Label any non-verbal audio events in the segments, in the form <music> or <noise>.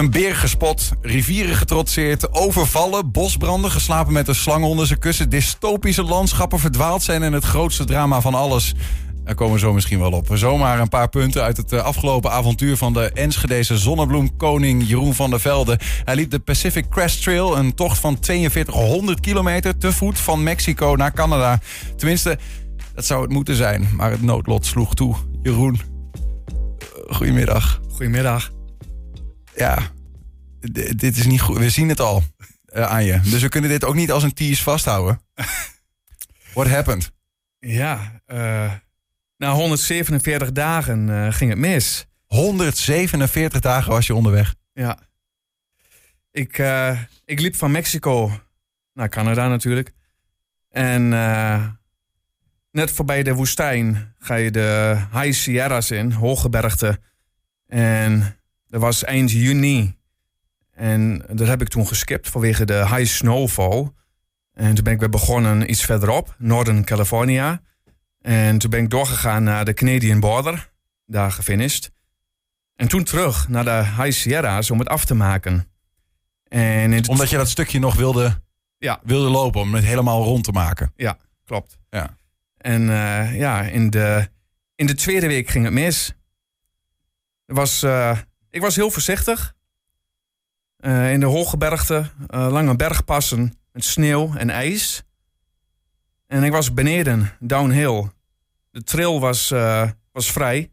Een beer gespot, rivieren getrotseerd, overvallen, bosbranden, geslapen met een slang onder zijn kussen, dystopische landschappen verdwaald zijn en het grootste drama van alles. Daar komen we zo misschien wel op. Zomaar een paar punten uit het eh, afgelopen avontuur van de Enschedeze zonnebloemkoning Jeroen van der Velde. Hij liep de Pacific Crest Trail, een tocht van 4200 kilometer te voet van Mexico naar Canada. Tenminste, dat zou het moeten zijn, maar het noodlot sloeg toe. Jeroen, eh, goedemiddag. Goedemiddag. Ja, dit is niet goed. We zien het al eh, aan je. Dus we kunnen dit ook niet als een tease vasthouden. <laughs> What happened? Ja, eh, na 147 dagen eh, ging het mis. 147 dagen was je onderweg. Ja. Ik, ik liep van Mexico naar Canada natuurlijk. En net voorbij de woestijn ga je de High Sierras in, hooggebergte. En dat was eind juni. En dat heb ik toen geskipt vanwege de high snowfall. En toen ben ik weer begonnen iets verderop, Northern California. En toen ben ik doorgegaan naar de Canadian border, daar gefinished. En toen terug naar de High Sierra's om het af te maken. En in Omdat je dat stukje nog wilde, Ja, wilde lopen om het helemaal rond te maken. ja, klopt. Ja. En eh, ja, in de, in de tweede week ging het mis. Er was, eh, ik was heel voorzichtig. Eh, in de hooggebergte, eh, lange bergpassen met sneeuw en ijs. En ik was beneden, downhill. De trail was, eh, was vrij.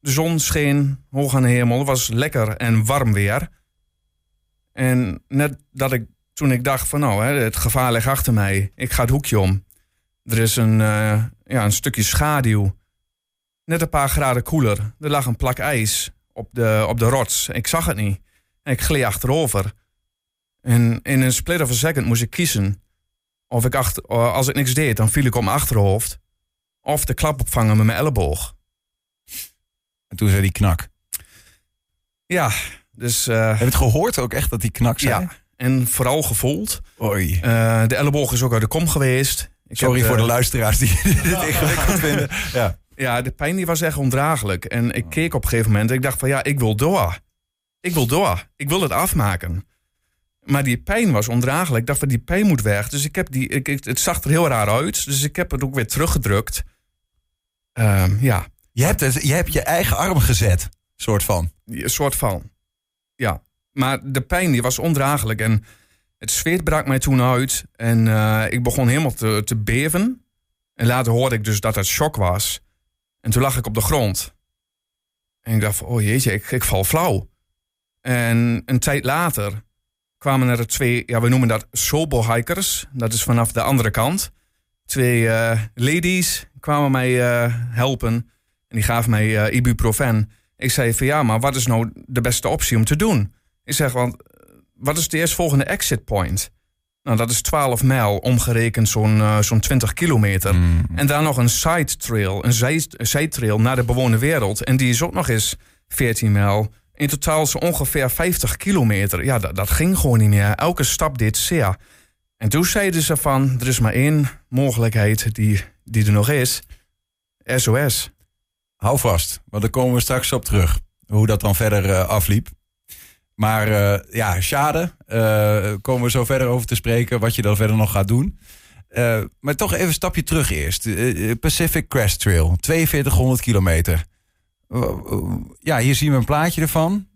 De zon scheen hoog aan de hemel. Het was lekker en warm weer. En net dat ik, toen ik dacht van nou, hè, het gevaar ligt achter mij. Ik ga het hoekje om. Er is een, ja, een stukje schaduw. Net een paar graden koeler. Er lag een plak ijs op de, op de rots. Ik zag het niet. En ik gleed achterover. En in een split of a second moest ik kiezen. Of ik achter, eh, als ik niks deed, dan viel ik op mijn achterhoofd. Of de klap opvangen met mijn elleboog. En toen zei die knak. Ja, dus eh, Heb je het gehoord ook echt dat die knak zei? ja. En vooral gevoeld. Oei. Eh, de elleboog is ook uit de kom geweest. Ik Sorry heb, voor de luisteraars die <laughs> dit ingewikkeld vinden. Ja. Ja, de pijn die was echt ondraaglijk. En ik keek op een gegeven moment en ik dacht van ja, ik wil door. Ik wil door. Ik wil het afmaken. Maar die pijn was ondraaglijk. Ik dacht van die pijn moet weg. Dus ik heb die, ik, ik- het zag er heel raar uit. Dus ik heb het ook weer teruggedrukt. Ehm, ja, Je, hebt het, je hebt je eigen arm gezet, soort van. een soort van. Ja, maar de pijn die was ondraaglijk. En het zweet brak mij toen uit. En eh, ik begon helemaal te, te beven. En later hoorde ik dus dat het shock was. En toen lag ik op de grond. En ik dacht, oh jeetje, ik, ik val flauw. En een tijd later kwamen er twee, ja, we noemen dat sobo-hikers. Dat is vanaf de andere kant. Twee eh, ladies kwamen mij eh, helpen. En die gaven mij eh, ibuprofen. Ik zei van ja, maar wat is nou de beste optie om te doen? Ik zeg, want wat is de eerstvolgende exit point? Nou, dat is 12 mijl, omgerekend zo'n eh, zo'n 20 kilometer. En daar nog een side trail, een zij- een zijtrail naar de bewoonde wereld. En die is ook nog eens 14 mijl. In totaal zo ongeveer 50 kilometer. Ja, dat, dat ging gewoon niet meer. Elke stap deed zeer. En toen zeiden ze van, er is maar één mogelijkheid die, die er nog is. SOS. Hou vast, want daar komen we straks op terug. Hoe dat dan verder eh, afliep. Maar eh, ja, schade. eh, komen we zo verder over te spreken. Wat je dan verder nog gaat doen. Eh, maar toch even een stapje terug eerst. Pacific Crest Trail, 4200 kilometer. Ja, hier zien we een plaatje ervan.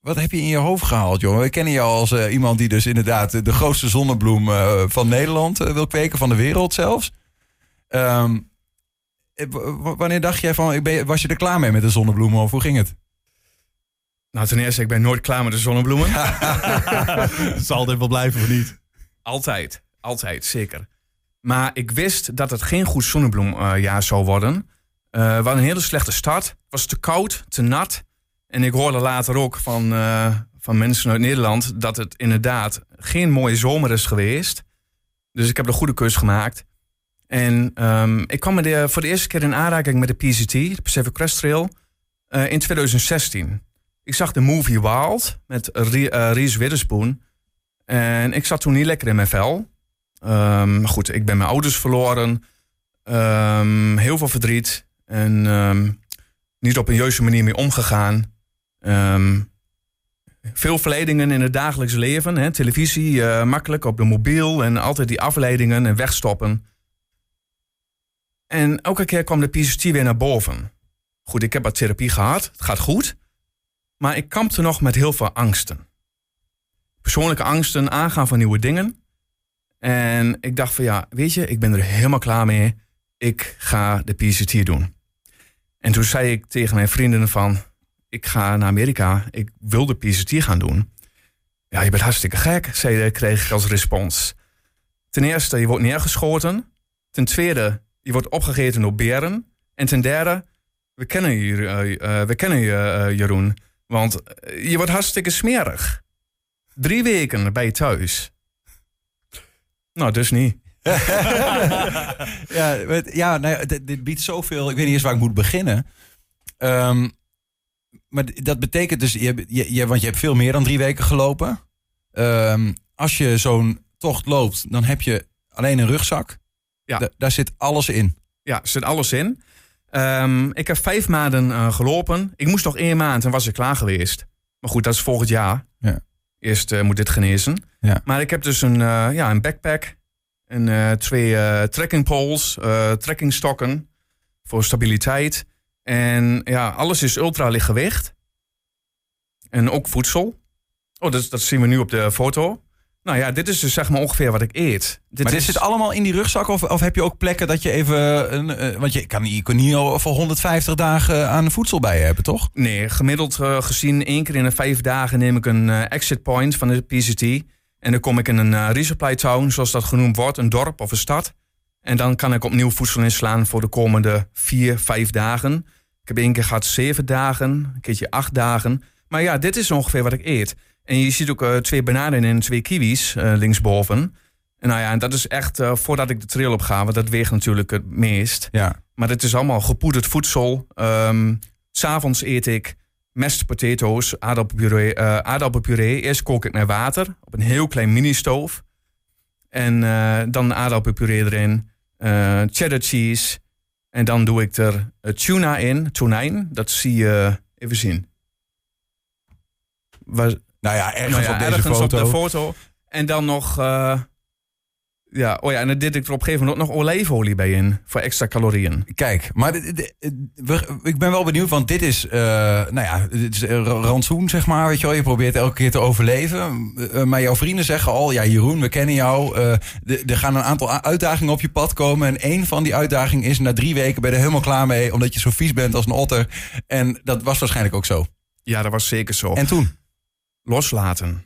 Wat heb je in je hoofd gehaald, jongen? We kennen jou als iemand die dus inderdaad de grootste zonnebloem van Nederland wil kweken, van de wereld zelfs. Ehm, eh, wanneer dacht jij van, was je er klaar mee met de zonnebloemen of hoe ging het? Nou, ten eerste, ik ben nooit klaar met de zonnebloemen. <laughs> Het zal altijd wel blijven of niet. Altijd, altijd, zeker. Maar ik wist dat het geen goed zonnebloemjaar zou worden. Eh, we hadden een hele slechte start. Het was te koud, te nat. En ik hoorde later ook van, eh, van mensen uit Nederland... dat het inderdaad geen mooie zomer is geweest. Dus ik heb de goede keus gemaakt. En ehm, ik kwam de, voor de eerste keer in aanraking met de PCT, de Pacific Crest Trail, eh, in 2016. Ik zag de movie Wild met eh, Reese Witherspoon. En ik zat toen niet lekker in mijn vel. Ehm, goed, ik ben mijn ouders verloren. Ehm, heel veel verdriet. En ehm, niet op een juiste manier mee omgegaan. Veel verleidingen in het dagelijks leven. Hè? Televisie, eh, makkelijk op de mobiel en altijd die afleidingen en wegstoppen. En elke keer kwam de PCT weer naar boven. Goed, ik heb wat therapie gehad, het gaat goed. Maar ik kampte nog met heel veel angsten. Persoonlijke angsten, aangaan van nieuwe dingen. En ik dacht van ja, weet je, ik ben er helemaal klaar mee. Ik ga de PCT doen. En toen zei ik tegen mijn vrienden van, ik ga naar Amerika, ik wil de PCT gaan doen. Ja, je bent hartstikke gek, zei, kreeg ik als respons. Ten eerste, je wordt neergeschoten. Ten tweede, je wordt opgegeten door beren. En ten derde, we kennen je, uh, we kennen je uh, Jeroen. Want je wordt hartstikke smerig. Drie weken bij je thuis. Nou, dus niet. <laughs> ja, ja nou, dit, dit, biedt zoveel. Ik weet niet eens waar ik moet beginnen. Um, maar dat betekent dus, je, want je hebt veel meer dan drie weken gelopen. Um, als je zo'n tocht loopt, dan heb je alleen een rugzak. Ja. daar zit alles in. Ja, er zit alles in. Um, ik heb vijf maanden uh, gelopen. Ik moest nog één maand en was ik klaar geweest. Maar goed, dat is volgend jaar. Ja. Eerst uh, moet dit genezen. Ja. Maar ik heb dus een, uh, ja, een backpack. En twee trekking poles, trekkingstokken voor stabiliteit. En ja, alles is ultra licht gewicht. En ook voedsel. Oh, dat, dat zien we nu op de foto. Nou ja, dit is dus zeg maar ongeveer wat ik eet. Dit maar dit zit allemaal in die rugzak? Of, of heb je ook plekken dat je even... Een, uh, want je kan, je kan niet voor 150 dagen aan voedsel bij je hebben, toch? Nee, gemiddeld uh, gezien één keer in de vijf dagen neem ik een uh, exit point van de PCT. En dan kom ik in een resupply town, zoals dat genoemd wordt. Een dorp of een stad. En dan kan ik opnieuw voedsel inslaan voor de komende vier, vijf dagen. Ik heb één keer gehad zeven dagen, een keertje acht dagen. Maar ja, dit is ongeveer wat ik eet. En je ziet ook uh, twee bananen en twee kiwis uh, linksboven. En nou ja, en dat is echt uh, voordat ik de trail op ga, want dat weegt natuurlijk het meest. Ja. Maar het is allemaal gepoederd voedsel. Um, S'avonds eet ik mashed potatoes, aardappelpuree, aardappelpuree. Eerst kook ik met water op een heel klein mini-stoof. En dan aardappelpuree erin, cheddar cheese. En dan doe ik er tuna in, tonijn. Dat zie je even zien. Waar, nou ja, ergens nou ja, op deze ergens foto. op de foto. En dan nog... Uh, ja, oh ja, en dan dit ik er op een gegeven moment nog olijfolie bij in. Voor extra calorieën. Kijk, maar ik ben wel benieuwd, want dit is, uh, nou ja, dit is rantsoen, zeg maar. Weet je wel, je probeert elke keer te overleven. Uh, maar jouw vrienden zeggen al, ja, Jeroen, we kennen jou. er gaan een aantal uitdagingen op je pad komen. En één van die uitdagingen is, na drie weken ben je er helemaal klaar mee, omdat je zo vies bent als een otter. En dat was waarschijnlijk ook zo. Ja, dat was zeker zo. En toen? Loslaten.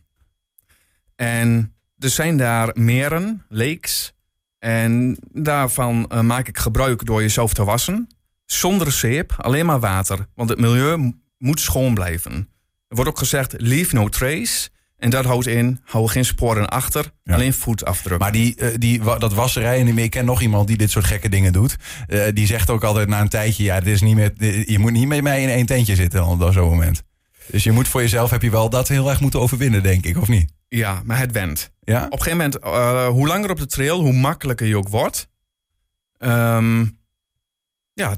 En er zijn daar meren, lakes. En daarvan uh, maak ik gebruik door jezelf te wassen. Zonder zeep, alleen maar water. Want het milieu moet schoon blijven. Er wordt ook gezegd, leave no trace. En dat houdt in, hou geen sporen achter, alleen voetafdruk. Maar die, uh, die, dat wasserij, en ik ken nog iemand die dit soort gekke dingen doet. Uh, die zegt ook altijd na een tijdje, ja, dit is niet meer, je moet niet met mij in één tentje zitten op zo'n moment. Dus je moet voor jezelf, heb je wel dat heel erg moeten overwinnen, denk ik, of niet? Ja, maar het went. Ja? Op een gegeven moment, uh, hoe langer op de trail, hoe makkelijker je ook wordt. Um, ja,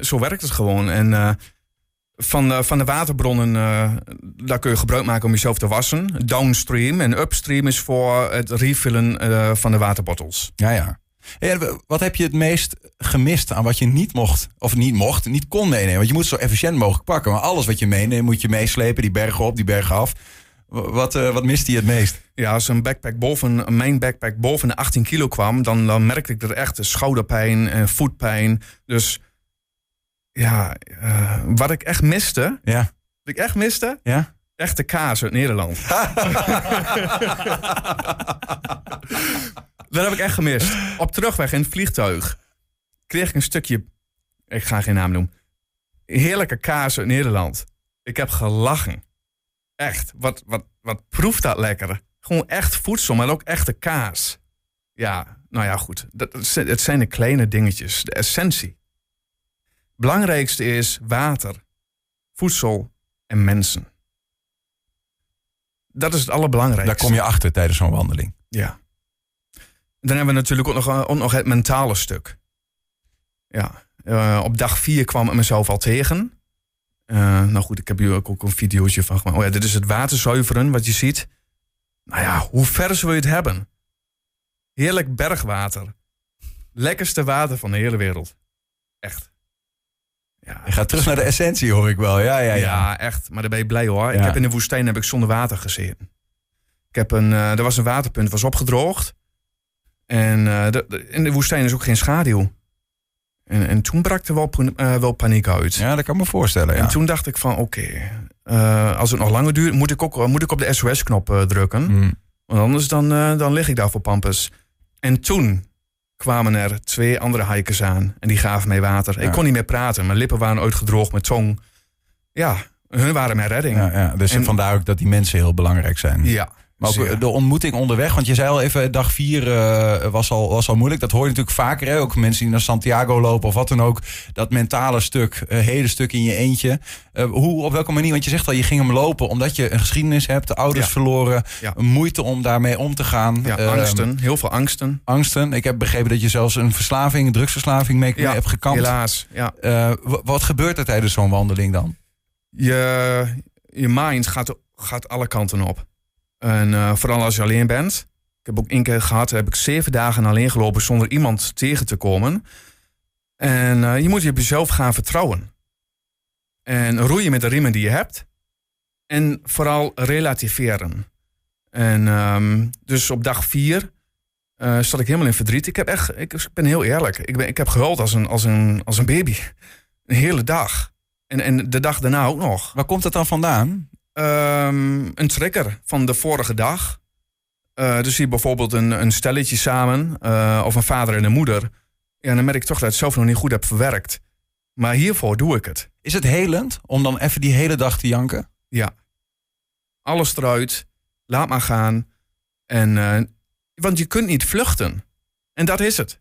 zo werkt het gewoon. En uh, van, de, van de waterbronnen, uh, daar kun je gebruik maken om jezelf te wassen. Downstream en upstream is voor het refillen van de waterbottles. Ja, ja. Hey, wat heb je het meest gemist aan wat je niet mocht, of niet mocht, niet kon meenemen? Want je moet zo efficiënt mogelijk pakken. Maar alles wat je meeneemt, moet je meeslepen. Die bergen op, die bergen af. Wat, uh, wat mist hij het meest? Ja, als een backpack boven, mijn backpack boven de 18 kilo kwam, dan, dan merkte ik er echt schouderpijn en voetpijn. Dus ja, uh, wat ik echt miste, ja. wat ik echt miste, ja? echte kaas uit Nederland. <laughs> <laughs> <laughs> Dat heb ik echt gemist. Op terugweg in het vliegtuig kreeg ik een stukje, ik ga geen naam noemen, heerlijke kaas uit Nederland. Ik heb gelachen. Echt, wat, wat, wat proeft dat lekker. Gewoon echt voedsel, maar ook echte kaas. Ja, nou ja, goed. Dat, het zijn de kleine dingetjes, de essentie. Belangrijkste is water, voedsel en mensen. Dat is het allerbelangrijkste. Daar kom je achter tijdens zo'n wandeling. Ja. Dan hebben we natuurlijk ook nog, eh, ook nog het mentale stuk. Ja, uh, op dag vier kwam ik mezelf al tegen. Eh, nou goed, ik heb hier ook, ook een videootje van gemaakt. Oh ja, dit is het waterzuiveren wat je ziet. Nou ja, hoe ver wil je het hebben? Heerlijk bergwater. Lekkerste water van de hele wereld. Echt. Ja, Je gaat terug naar de essentie, hoor ik wel. Ja, ja, ja, ja. echt. Maar daar ben je blij hoor. Ik heb in de woestijn heb ik zonder water gezeten. Ik heb een, eh, er was een waterpunt, was opgedroogd. En de- de- in de woestijn is ook geen schaduw. En, en toen brak er wel, eh, wel paniek uit. Ja, dat kan ik me voorstellen. Ja. En toen dacht ik van, oké, eh, als het nog langer duurt, moet ik, ook, moet ik op de SOS-knop drukken. Hmm. Want anders dan, dan lig ik daar voor pampus. En toen kwamen er twee andere hikers aan. En die gaven mij water. Ja. Ik kon niet meer praten. Mijn lippen waren uitgedroogd, mijn tong. Ja, hun waren mijn redding. Ja, ja. Dus En- vandaar ook dat die mensen heel belangrijk zijn. Ja. Maar ook de ontmoeting onderweg, want je zei al even, dag vier eh, was, al, was al moeilijk. Dat hoor je natuurlijk vaker, hè? ook mensen die naar Santiago lopen of wat dan ook. Dat mentale stuk, eh, hele stuk in je eentje. Eh, hoe, op welke manier, want je zegt al, je ging hem lopen omdat je een geschiedenis hebt, de ouders Ja. verloren, Ja. moeite om daarmee om te gaan. ja, Ehm, angsten. Heel veel angsten. angsten. Ik heb begrepen dat je zelfs een verslaving, een drugsverslaving mee, hebt gekampt. helaas. Ja. Wat gebeurt er tijdens zo'n wandeling dan? Je, je mind gaat, gaat alle kanten op. En eh, vooral als je alleen bent. Ik heb ook één keer gehad, heb ik zeven dagen alleen gelopen zonder iemand tegen te komen. En eh, je moet je op jezelf gaan vertrouwen. En roeien met de riemen die je hebt. En vooral relativeren. En ehm, dus op dag vier eh zat ik helemaal in verdriet. Ik, heb echt, ik, ik ben heel eerlijk. Ik, ben, ik heb gehuild als een, als, een, als een baby. <laughs> Een hele dag. En, en de dag daarna ook nog. Waar komt dat dan vandaan? Ehm, een trigger van de vorige dag. Eh, dus zie je bijvoorbeeld een, een stelletje samen, eh, of een vader en een moeder. Ja, dan merk ik toch dat ik het zelf nog niet goed heb verwerkt. Maar hiervoor doe ik het. Is het helend om dan even die hele dag te janken? Ja. Alles eruit. Laat maar gaan. En, eh, want je kunt niet vluchten. En dat is het.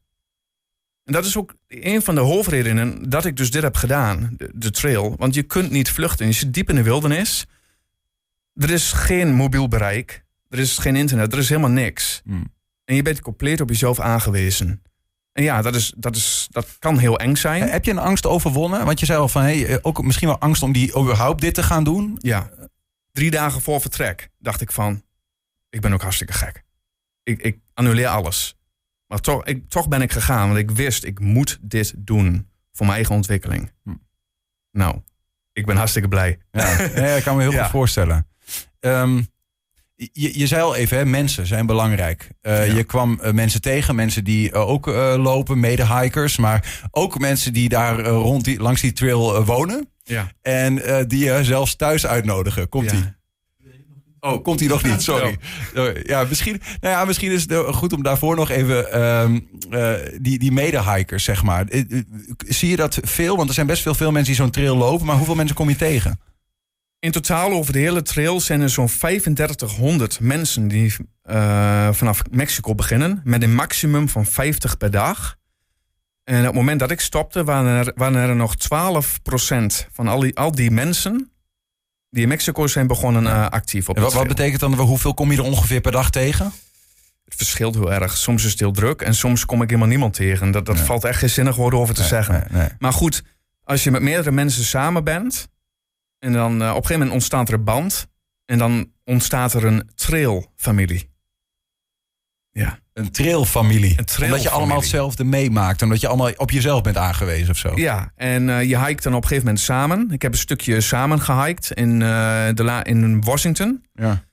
En dat is ook een van de hoofdredenen dat ik dus dit heb gedaan, de, de trail. Want je kunt niet vluchten. Je zit diep in de wildernis. Er is geen mobiel bereik. Er is geen internet. Er is helemaal niks. Hmm. En je bent compleet op jezelf aangewezen. En ja, dat, is, dat, is, dat kan heel eng zijn. Heb je een angst overwonnen? Want je zei al van, hey, eh, ook misschien wel angst om die überhaupt dit te gaan doen. Ja. Drie dagen voor vertrek dacht ik van... Ik ben ook hartstikke gek. Ik, ik annuleer alles. Maar toch, ik, toch ben ik gegaan. Want ik wist, ik moet dit doen. Voor mijn eigen ontwikkeling. Hm. Nou, ik ben hartstikke blij. Ja, ja ik kan me heel <laughs> Ja. goed voorstellen. Ehm, je, je zei al even, hè, mensen zijn belangrijk. Eh, Ja. Je kwam eh, mensen tegen, mensen die eh, ook lopen, mede-hikers. Maar ook mensen die daar rond die, langs die trail wonen. Ja. En die je zelfs thuis uitnodigen. Komt die? Oh, komt hij nog niet? Sorry. Sorry. Ja, misschien, nou ja, misschien is het goed om daarvoor nog even ehm, eh, die, die mede-hikers, zeg maar. Zie je dat veel? Want er zijn best veel, veel mensen die zo'n trail lopen. Maar hoeveel mensen kom je tegen? In totaal over de hele trail zijn er zo'n 3500 mensen die eh, vanaf Mexico beginnen. Met een maximum van 50 per dag. En op het moment dat ik stopte, waren er, waren er nog 12% van al die, al die mensen die in Mexico zijn begonnen eh, actief op En wat, wat betekent dan, hoeveel kom je er ongeveer per dag tegen? Het verschilt heel erg. Soms is het heel druk en soms kom ik helemaal niemand tegen. Dat, dat valt echt geen zinnig woorden over te zeggen. Nee. Maar goed, als je met meerdere mensen samen bent. En dan eh, op een gegeven moment ontstaat er een band. En dan ontstaat er een trailfamilie. Ja. Een trailfamilie. Een Omdat je trailfamilie. allemaal hetzelfde meemaakt. Omdat je allemaal op jezelf bent aangewezen of zo. Ja, en eh, je hiked dan op een gegeven moment samen. Ik heb een stukje samen gehiked in, eh, de la in Washington. Ja.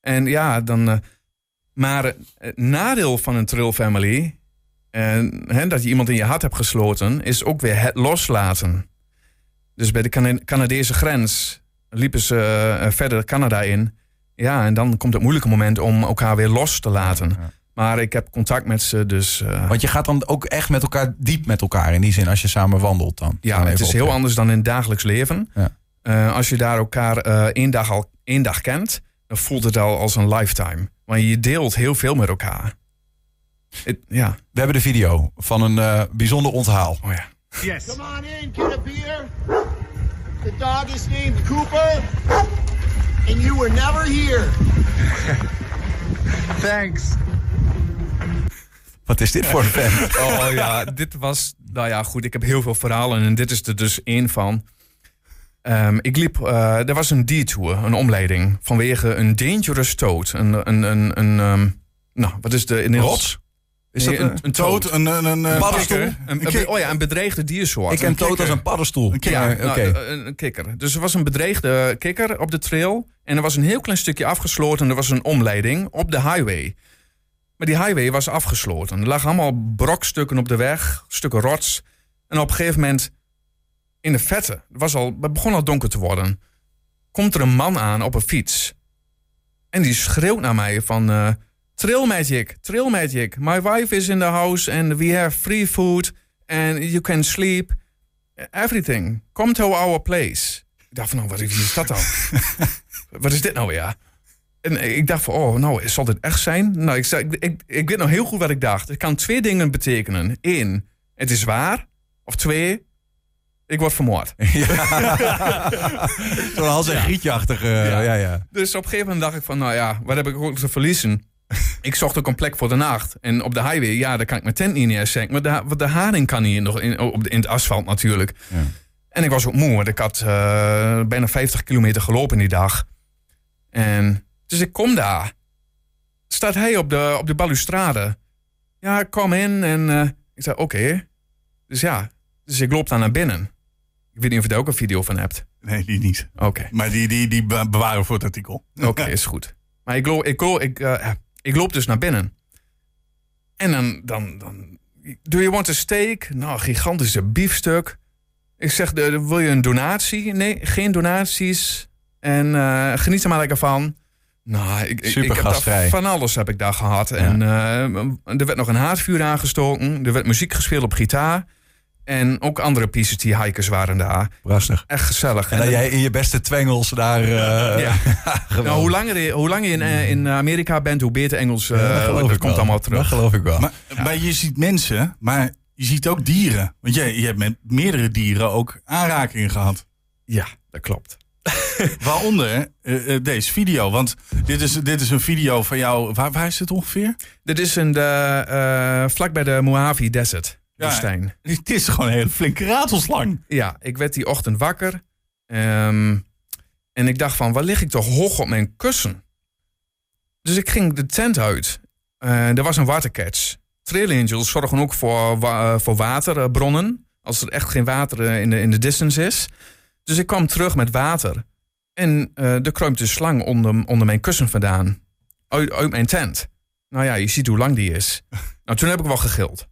En ja, dan. maar het nadeel van een trail family. En hè, dat je iemand in je hart hebt gesloten, is ook weer het loslaten. Dus bij de Cana- Canadese grens liepen ze eh, verder Canada in. Ja, en dan komt het moeilijke moment om elkaar weer los te laten. Ja. Maar ik heb contact met ze, dus eh, Want je gaat dan ook echt met elkaar, diep met elkaar in die zin, als je samen wandelt dan. ja, Dan het is heel anders dan in het dagelijks leven. Ja. Eh, als je daar elkaar één, dag al, één dag kent, dan voelt het al als een lifetime. Want je deelt heel veel met elkaar. Ja, We hebben de video van een bijzonder onthaal. oh ja. Yes. Come on in, get a beer. The dog is named Cooper. And you were never here. <laughs> Thanks. Wat is dit voor <laughs> een fan? Oh ja, dit was. Nou ja, goed, ik heb heel veel verhalen en dit is er dus één van. Ehm, ik liep, eh, er was een detour, een omleiding, vanwege een dangerous toad. Een, een, een, een ehm, nou, wat is de... In Rots? Is Nee, dat een, een, een Toad, toad. een, een, een, een paddenstoel? kikker. Een, Een een- oh ja, een bedreigde diersoort. ik ken Een Toad als kikker. een paddenstoel. Ja, Maar, Oké. nou, een, een kikker. Dus er was een bedreigde kikker op de trail. En er was een heel klein stukje afgesloten. Er was een omleiding op de highway. Maar die highway was afgesloten. Er lagen allemaal brokstukken op de weg, stukken rots. En op een gegeven moment, in de vette, het, was al, het begon al donker te worden. Komt er een man aan op een fiets. En die schreeuwt naar mij van... eh Trail Magic, Trail Magic. My wife is in the house and we have free food. And you can sleep. Everything. Come to our place. Ik dacht van, nou, wat is dat dan? <laughs> wat is dit nou weer? En ik dacht van, oh, nou, zal dit echt zijn? Nou, ik, zei, ik, ik, ik weet nog heel goed wat ik dacht. Het kan twee dingen betekenen. Eén, het is waar. Of twee, ik word vermoord. <laughs> Zo'n Hans en. Ja. Ja, ja. Dus op een gegeven moment dacht ik van, nou ja, wat heb ik ook te verliezen? Ik zocht ook een plek voor de nacht. En op de highway, ja, daar kan ik mijn tent niet neerzetten. Maar de, ha- want de haring kan niet nog in, op de, in het asfalt natuurlijk. Ja. En ik was ook moe, want ik had eh, bijna 50 kilometer gelopen die dag. En dus ik kom daar. Staat hij op de, op de balustrade. Ja, ik kom in en eh, ik zei, oké. Dus ja, dus ik loop daar naar binnen. Ik weet niet of je daar ook een video van hebt. Nee, die niet. Oké. Maar die, die, die be- bewaren we voor het artikel. Oké, is goed. Maar ik loop, ik, loop, ik, eh, ik loop dus naar binnen. En dan, dan, dan... Do you want a steak? Nou, gigantische biefstuk. Ik zeg, wil je een donatie? Nee, geen donaties. En eh, geniet er maar lekker van. Nou, ik, ik, heb daar van alles heb ik daar gehad. En eh, er werd nog een haardvuur aangestoken. Er werd muziek gespeeld op gitaar. En ook andere PCT-hikers waren daar. Prachtig. Echt gezellig. En dat jij in je beste twengels daar... eh Ja. <laughs> Nou, hoe langer, je- hoe langer je in, eh, in Amerika bent, hoe beter Engels eh Ja, dat komt allemaal terug. Dat geloof ik wel. Maar, maar je ziet mensen, maar je ziet ook dieren. Want je, je hebt met meerdere dieren ook aanrakingen gehad. Ja, dat klopt. <laughs> Waaronder eh, eh, deze video. Want dit is, dit is een video van jou. Waar, waar is het ongeveer? Dit is in de, eh, vlak bij de Mojave Desert, Ja. Het is gewoon een hele flinke ratelslang. Ja, ik werd die ochtend wakker. ehm, en ik dacht van, waar lig ik toch hoog op mijn kussen? Dus ik ging de tent uit. Eh, er was een watercatch. Trail Angels zorgen ook voor, wa- eh, voor waterbronnen. Als er echt geen water eh, in de, in de distance is. Dus ik kwam terug met water. En eh er kruipt een slang onder, onder mijn kussen vandaan. Uit, uit mijn tent. Nou ja, je ziet hoe lang die is. Nou, toen heb ik wel gegild.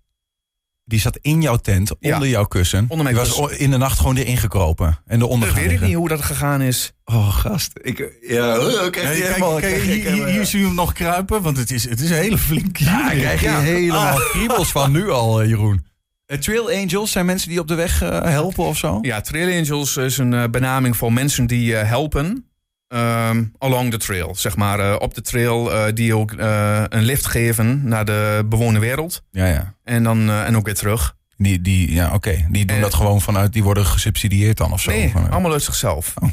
Die zat in jouw tent, Ja. onder jouw kussen. Onder mijn die was in de nacht gewoon erin gekropen. En eronder Dat gaan weet ik niet hoe dat gegaan is. Oh, gast. Ik, ja, oh, Nee, kijk, kijk, krijg je- hier, hier, hier zie je hem nog kruipen. Want het is, het is een hele flinke Ja, daar krijg je Ja. helemaal kriebels van nu al, eh, Jeroen. Eh, Trail Angels zijn mensen die op de weg eh, helpen of zo? Ja, Trail Angels is een eh, benaming voor mensen die eh, helpen ehm, along the trail. Zeg maar eh, op de trail eh, die ook eh, een lift geven naar de bewoonde wereld. Ja, ja. En dan en ook weer terug. Die, die, ja, oké. Die doen dat gewoon vanuit, die worden gesubsidieerd dan of zo. Nee, allemaal uit zichzelf. oh,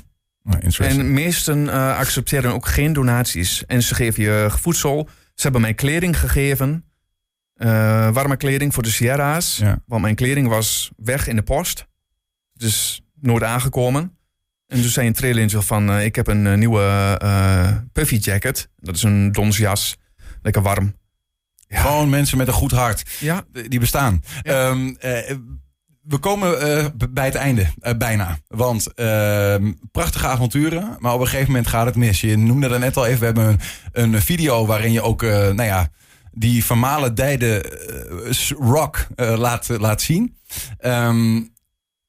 interesting. En meesten accepteren ook geen donaties. En ze geven je voedsel. Ze hebben mij kleding gegeven. Warme kleding voor de Sierra's. Ja. Want mijn kleding was weg in de post. Dus nooit aangekomen. En toen zei een trail angel van... eh, ik heb een eh, nieuwe eh, puffy jacket. Dat is een donsjas. Lekker warm. Ja. Gewoon mensen met een goed hart. Ja, Die bestaan. Ja. Ehm, eh, we komen bij het einde, bijna. Want ehm, prachtige avonturen, maar op een gegeven moment gaat het mis. Je noemde dat net al even, we hebben een, een video waarin je ook, nou ja, die vermalendijde eh, s- rock laat, laat zien. Ehm,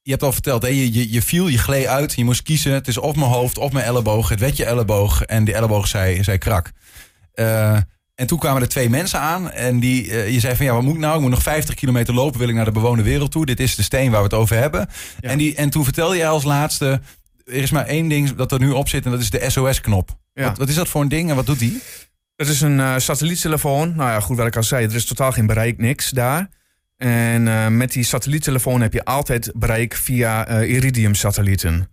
je hebt al verteld, hè, je, je, je viel, je gleed uit, je moest kiezen. Het is of mijn hoofd of mijn elleboog. Het werd je elleboog en die elleboog zei, zei krak. Eh, en toen kwamen er twee mensen aan en die, eh, je zei van ja, wat moet ik nou? Ik moet nog 50 kilometer lopen, wil ik naar de bewoonde wereld toe. Dit is de steen waar we het over hebben. Ja. En, die, en toen vertelde jij als laatste, er is maar één ding dat er nu op zit en dat is de SOS-knop. Ja. Wat, wat is dat voor een ding en wat doet die? Het is een eh, satelliettelefoon. Nou ja, goed wat ik al zei. Er is totaal geen bereik, niks daar. En eh, met die satelliettelefoon heb je altijd bereik via eh, Iridium-satellieten.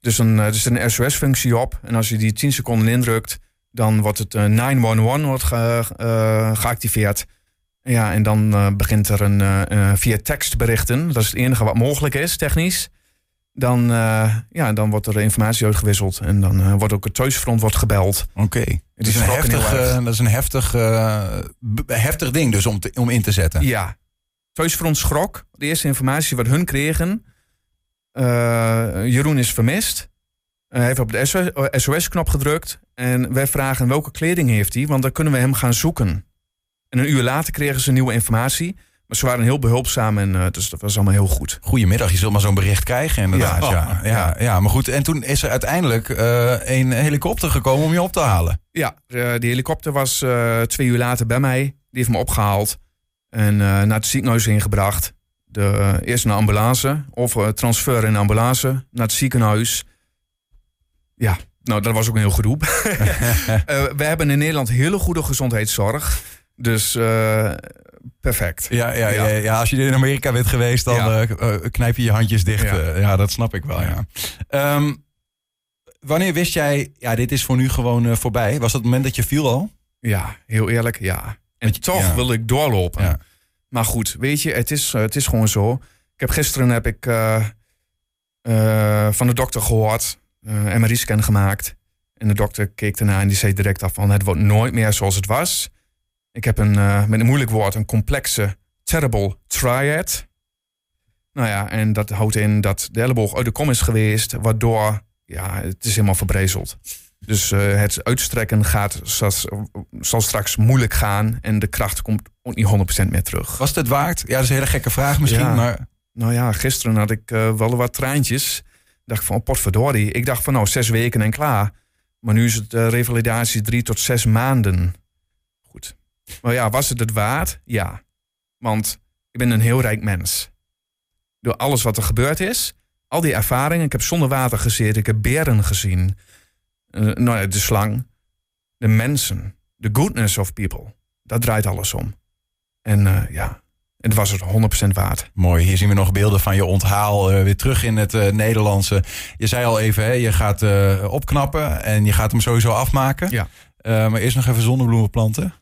Dus een, eh, er zit een SOS-functie op. En als je die 10 seconden indrukt, dan wordt het eh, 911 wordt ge- eh, geactiveerd. Ja, en dan eh, begint er een eh, eh, via tekstberichten. Dat is het enige wat mogelijk is, technisch. dan, eh, ja, dan wordt er informatie uitgewisseld. En dan eh, wordt ook het thuisfront wordt gebeld. Oké. Het Het is een heftig, eh, dat is een heftig, eh, heftig ding dus om, te, om in te zetten. Ja. Thuisfront schrok. De eerste informatie wat hun kregen. eh, Jeroen is vermist. Hij heeft op de SOS-knop gedrukt. En wij vragen welke kleding heeft hij. Want dan kunnen we hem gaan zoeken. En een uur later kregen ze nieuwe informatie. Maar ze waren heel behulpzaam. En eh, dus dat was allemaal heel goed. Goedemiddag, je zult maar zo'n bericht krijgen inderdaad. Ja, Ja. ja, ja, maar goed. En toen is er uiteindelijk eh, een helikopter gekomen om je op te halen. Ja, die helikopter was eh, twee uur later bij mij. Die heeft me opgehaald. En eh, naar het ziekenhuis ingebracht. De, eh, eerst naar ambulance. Of eh, transfer in ambulance. Naar het ziekenhuis. Ja, nou dat was ook een heel gedoe. <laughs> We hebben in Nederland hele goede gezondheidszorg. Dus perfect. Ja, ja, ja. Ja. Als je in Amerika bent geweest, dan Ja. knijp je je handjes dicht. Ja. Dat snap ik wel. Ja. Ehm, wanneer wist jij, ja, dit is voor nu gewoon voorbij? Was dat het moment dat je viel al? Ja, heel eerlijk, ja. En je- toch ja. wil ik doorlopen. Ja. Maar goed, weet je, het is, het is gewoon zo. Ik heb gisteren heb ik eh, eh, van de dokter gehoord, eh MRI-scan gemaakt. En de dokter keek ernaar en die zei direct af van het wordt nooit meer zoals het was. Ik heb een, met een moeilijk woord, een complexe terrible triad. Nou ja, en dat houdt in dat de elleboog uit de kom is geweest, waardoor ja, het is helemaal verbrezeld. Dus eh, het uitstrekken gaat, zal, zal straks moeilijk gaan en de kracht komt ook niet 100% meer terug. Was het het waard? Ja, dat is een hele gekke vraag misschien, Ja. maar Nou ja, gisteren had ik eh, wel wat traantjes. Dacht van, oh, potverdorie. Ik dacht van, nou, zes weken en klaar. Maar nu is het eh, revalidatie drie tot zes maanden. Goed. Maar ja, was het het waard? Ja. Want ik ben een heel rijk mens. Door alles wat er gebeurd is, al die ervaringen. Ik heb zonder water gezeten, ik heb beren gezien. Eh, nou ja, de slang. De mensen. The goodness of people. Dat draait alles om. En eh, ja, het was het 100% waard. mooi. Hier zien we nog beelden van je onthaal eh, weer terug in het Nederlandse. Je zei al even, hè, je gaat opknappen en je gaat hem sowieso afmaken. Ja. Maar eerst nog even zonnebloemen planten.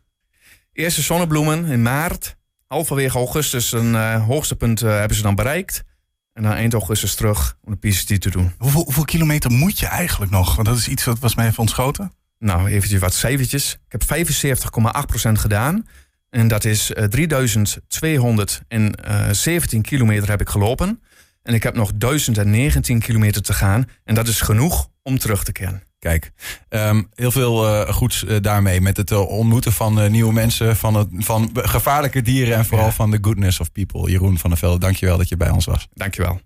Eerste zonnebloemen in maart. Halverwege augustus een hoogste punt hebben ze dan bereikt. En dan eind augustus terug om de PCT te doen. Hoeveel, hoeveel kilometer moet je eigenlijk nog? Want dat is iets wat was mij even ontschoten. Nou, eventjes wat cijfertjes. Ik heb 75,8% gedaan. En dat is eh, 3217 kilometer heb ik gelopen. En ik heb nog 1019 kilometer te gaan. En dat is genoeg om terug te keren. Kijk, ehm, heel veel eh, goeds eh, daarmee. Met het eh, ontmoeten van nieuwe mensen, van, het, van gevaarlijke dieren en vooral Ja. van the goodness of people. Jeroen van der Velde, dankjewel dat je bij ons was. Dankjewel.